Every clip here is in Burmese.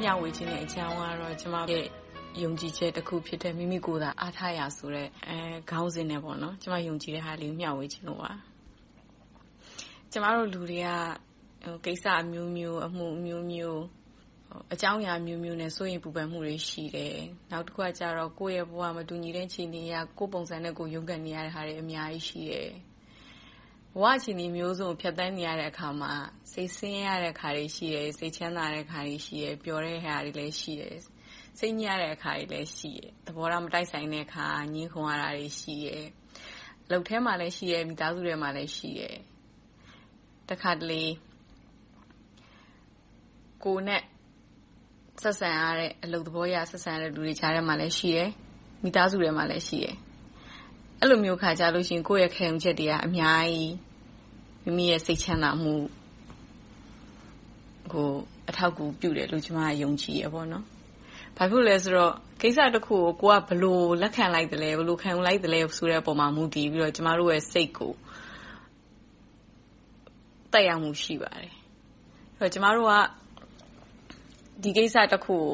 မျှဝေချင်တဲ့အကြောင်းကတော့ ကျမရဲ့ ယုံကြည်ချက်တခုဖြစ်တဲ့ မိမိကိုယ်သာ အားထားရာဆိုတဲ့ ခေါင်းစဉ်နဲ့ ကျမ ယုံကြည်တဲ့ဟာလေးကို မျှဝေချင်လို့ပါ။ကျမတို့လူတွေက ကိစ္စအမျိုးမျိုး၊အမှုအမျိုးမျိုး၊အကြောင်းအရာအမျိုးမျိုးနဲ့ စိုးရိမ်ပူပန်မှုတွေ ရှိတယ်။နောက်တခုကတော့ကိုယ့်ရဲ့ဘဝ မတူညီတဲ့ အခြေအနေအရ ကိုယ့်ပုံစံနဲ့ကိုယ် ရုန်းကန်နေရတဲ့ဟာတွေ အများကြီးရှိတယ်။ ဘဝအခြေအနေမျိုးစုံကို ဖြတ်သန်းနေရတဲ့အခါမှာ စိတ်ဆင်းရဲရတဲ့အခါတွေ ရှိတယ်။စိတ်ချမ်းသာတဲ့အခါတွေ ရှိတယ်။ပျော်တဲ့အခါတွေလည်း ရှိတယ်။စိတ်ညစ်ရတဲ့အခါတွေလည်း ရှိတယ်။သဘောထား မတိုက်ဆိုင်တဲ့အခါ ငြင်းခုန်ရတာတွေ ရှိတယ်။အလုပ်ထဲမှာလည်းရှိတယ်။မိသားစုထဲမှာလည်း ရှိတယ်။တခါတလေ ကိုယ်နဲ့ ဆက်ဆံရတဲ့ အလုပ်သဘောအရ ဆက်ဆံရတဲ့ လူတွေကြားထဲမှာလည်း ရှိတယ်။မိသားစုထဲမှာလည်း ရှိတယ်။ အဲဒီလိုမျိုးအခါကြလို့ရှိရင် ကိုယ့်ရဲ့ခံယူချက်တွေက အများကြီးမိမိရဲ့စိတ်ချမ်းသာမှုကို အထောက်အကူပြုတယ်လို့ ကျမက ယုံကြည်တယ်။ဘာဖြစ်လို့လဲဆိုတော့ ကိစ္စတခုကို ကိုယ်က ဘယ်လိုလက်ခံလိုက်သလဲ။ဘယ်လိုခံယူလိုက်သလဲဆိုတဲ့အပေါ်မှာ မူတည်ပြီးတော့ ကျမတို့ရဲ့စိတ်ကို သက်ရောက်မှု ရှိပါတယ်။ကျမတို့က ဒီကိစ္စတခုကို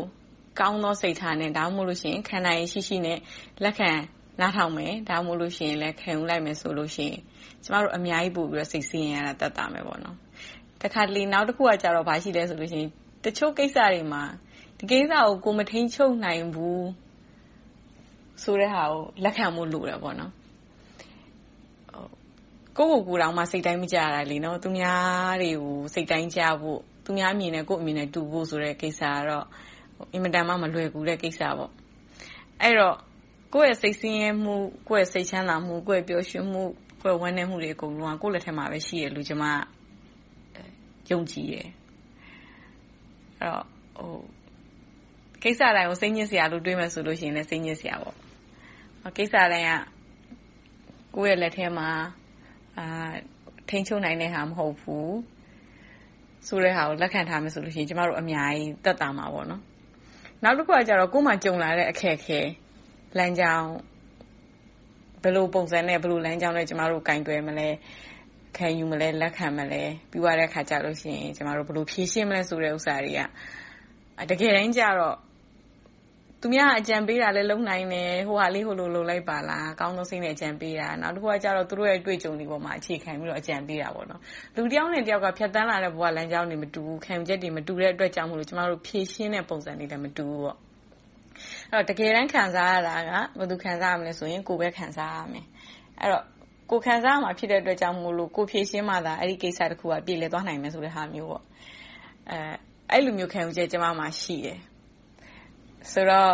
ကောင်းသောစိတ်ထားနဲ့ ဒါမှမဟုတ် ခံနိုင်ရည်ရှိရှိနဲ့ လက်ခံ နားထောင်မယ်။ဒါမှမဟုတ်ခံယူလိုက်မယ်ဆိုရင် ကျမတို့ အများကြီးပိုပြီးစိတ်ဆင်းရဲရတာ သက်သာမယ်။တခါတလေ နောက်တခုက ဘာရှိလဲဆိုရင် တချို့ကိစ္စတွေမှာ ဒီကိစ္စကို ကိုယ်မထိန်းချုပ်နိုင်ဘူးဆိုတဲ့ဟာကို လက်ခံဖို့လိုတယ်။ကိုယ့်ကိုယ်ကိုယ်တောင် စိတ်တိုင်းမကျတာ။သူများတွေကို စိတ်တိုင်းကျဖို့၊သူများအမြင်နဲ့ ကိုယ့်အမြင် တူဖို့ဆိုတဲ့ကိစ္စကတော့ အင်မတန်မှ မလွယ်ကူတဲ့ကိစ္စ။အဲဒီတော့ ကိုယ့်ရဲ့စိတ်ဆင်းရဲမှု၊ကိုယ့်ရဲ့စိတ်ချမ်းသာမှု၊ကိုယ့်ရဲ့ပျော်ရွှင်မှု၊ကိုယ့်ရဲ့ဝမ်းနည်းမှုတွေ အကုန်လုံးက ကိုယ့်လက်ထဲမှာပဲ ရှိတယ်လို့ ကျမ ယုံကြည်တယ်။အဲဒီတော့ ကိစ္စတိုင်းကို စိတ်ညစ်စရာလို့ တွေးမယ်ဆိုရင်လဲ စိတ်ညစ်စရာပေါ့။ကိစ္စတိုင်းက ကိုယ့်ရဲ့လက်ထဲမှာ ထိန်းချုပ်နိုင်တဲ့ဟာ မဟုတ်ဘူးဆိုတဲ့ဟာကို လက်ခံထားမယ်ဆိုရင် ကျမတို့ အများကြီးသက်သာမှာပေါ့။နောက်တခုက ကိုယ်မှာကြုံလာတဲ့ အခက်အခဲ လမ်းကြောင်း ဘယ်လိုပုံစံနဲ့ ဘယ်လိုလမ်းကြောင်းနဲ့ ကျမတို့ ကိုင်တွယ်မလဲ။ခံယူမလဲ။လက်ခံမလဲ။ပြီးသွားတဲ့အခါကြရင် ကျမတို့ ဘယ်လိုဖြေရှင်းမလဲဆိုတဲ့ဟာတွေက တကယ်တမ်းကြတော့ သူများအကြံပေးတာလည်းလုပ်နိုင်တယ်။ဟိုဟာလေး ဟိုလိုလုပ်လိုက်ပါလား။အကောင်းဆုံးစိတ်နဲ့ အကြံပေးတာ။နောက်တခုက သူတို့ရဲ့ အတွေ့အကြုံတွေပေါ်မှာအခြေခံပြီးတော့ အကြံပေးတာ။လူတယောက်နဲ့တယောက်က ဖြတ်သန်းလာတဲ့ ဘဝလမ်းကြောင်းတွေ မတူဘူး။ခံယူချက်တွေ မတူတဲ့အတွက်ကြောင့်မို့ ကျမတို့ ဖြေရှင်းတဲ့ပုံစံတွေလည်း မတူဘူး။အဲဒီ တော့တကယ်တမ်း ခံစားရတာက ဘယ်သူခံစားရမလဲဆိုရင် ကိုယ်ပဲ ခံစားရမယ်။အဲဒီတော့ ကိုယ်ခံစားရမှာ ဖြစ်တဲ့အတွက်ကြောင့်မို့ ကိုယ်ဖြေရှင်းမှသာ အဲဒီကိစ္စတခုက ပြေလည်သွားနိုင်မယ်ဆိုတဲ့ဟာမျိုး။အဲဒီလိုမျိုး ခံယူချက် ကျမမှာ ရှိတယ်။ဆိုတော့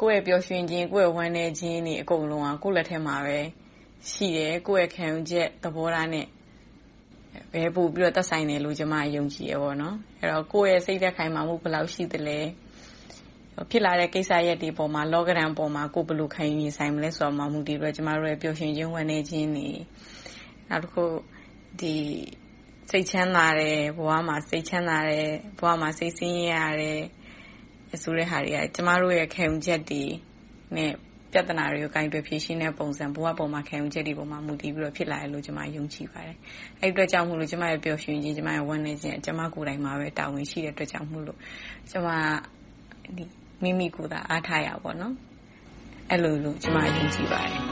ကိုယ့်ရဲ့ပျော်ရွှင်ခြင်း၊ကိုယ့်ရဲ့ဝမ်းနည်းခြင်းတွေ အကုန်လုံးက ကိုယ့်လက်ထဲမှာပဲ ရှိတယ်။ကိုယ့်ရဲ့ခံယူချက် သဘောထားနဲ့ပဲ ပိုပြီးတော့ သက်ဆိုင်တယ်လို့ ကျမကယုံကြည်တယ်။အဲဒီတော့ ကိုယ့်ရဲ့စိတ်ဓါတ် ခိုင်မာမှု ဘယ်လောက်ရှိသလဲ။ ဖြစ်လာတဲ့ ကိစ္စရပ်တွေပေါ်မှာ လောကဓံပေါ်မှာ ကိုယ်ဘယ်လို ခံယူရင်ဆိုင်မလဲဆိုတာပေါ် မူတည်ပြီးတော့ ကျမတို့ရဲ့ ပျော်ရွှင်ခြင်း၊ဝမ်းနည်းခြင်းတွေ။နောက်တခု စိတ်ချမ်းသာတယ်။ဘဝမှာ စိတ်ချမ်းသာတယ်။ဘဝမှာ စိတ်ဆင်းရဲရတယ်ဆိုတဲ့ဟာတွေက ကျမတို့ရဲ့ ခံယူချက်တွေနဲ့ ပြဿနာတွေကို ကိုင်တွယ်ဖြေရှင်းတဲ့ပုံစံ ဘဝပေါ်မှာ ခံယူချက်တွေပေါ်မှာ မူတည်ပြီးတော့ ဖြစ်လာတယ်လို့ ကျမ ယုံကြည်ပါတယ်။အဲဒီအတွက်ကြောင့်မို့ ကျမရဲ့ ပျော်ရွှင်ခြင်း၊ကျမရဲ့ဝမ်းနည်းခြင်းက ကျမကိုယ်တိုင်မှာပဲ တာဝန်ရှိတဲ့အတွက်ကြောင့်မို့ ကျမ မိမိကိုယ်သာအားထားရာ။အဲဒီလိုလို့ကျမယုံကြည်ပါတယ်။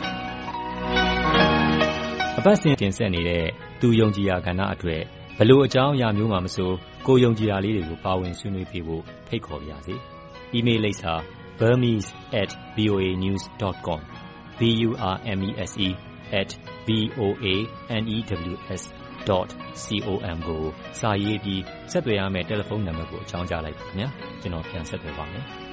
အပတ်စဉ်တင်ဆက်နေတဲ့သူယုံကြည်ရာကဏ္ဍအတွက်ဘယ်လိုအကြောင်းအရာမျိုးမှာမဆိုကိုယ်ယုံကြည်ရာလေးတွေကိုပါဝင်ဆွေးနွေးပေးဖို့ဖိတ်ခေါ်ပါရစေ။ Email လိပ်စာ burmese@voanews.com burmese@voanews.com ကိုစာရေးပြီးဆက်သွယ်ရမယ့်တယ်လီဖုန်းနံပါတ်ကိုအကြောင်းကြားလိုက်ပါခင်ဗျာ။ကျွန်တော်ပြန်ဆက်သွယ်ပါမယ်။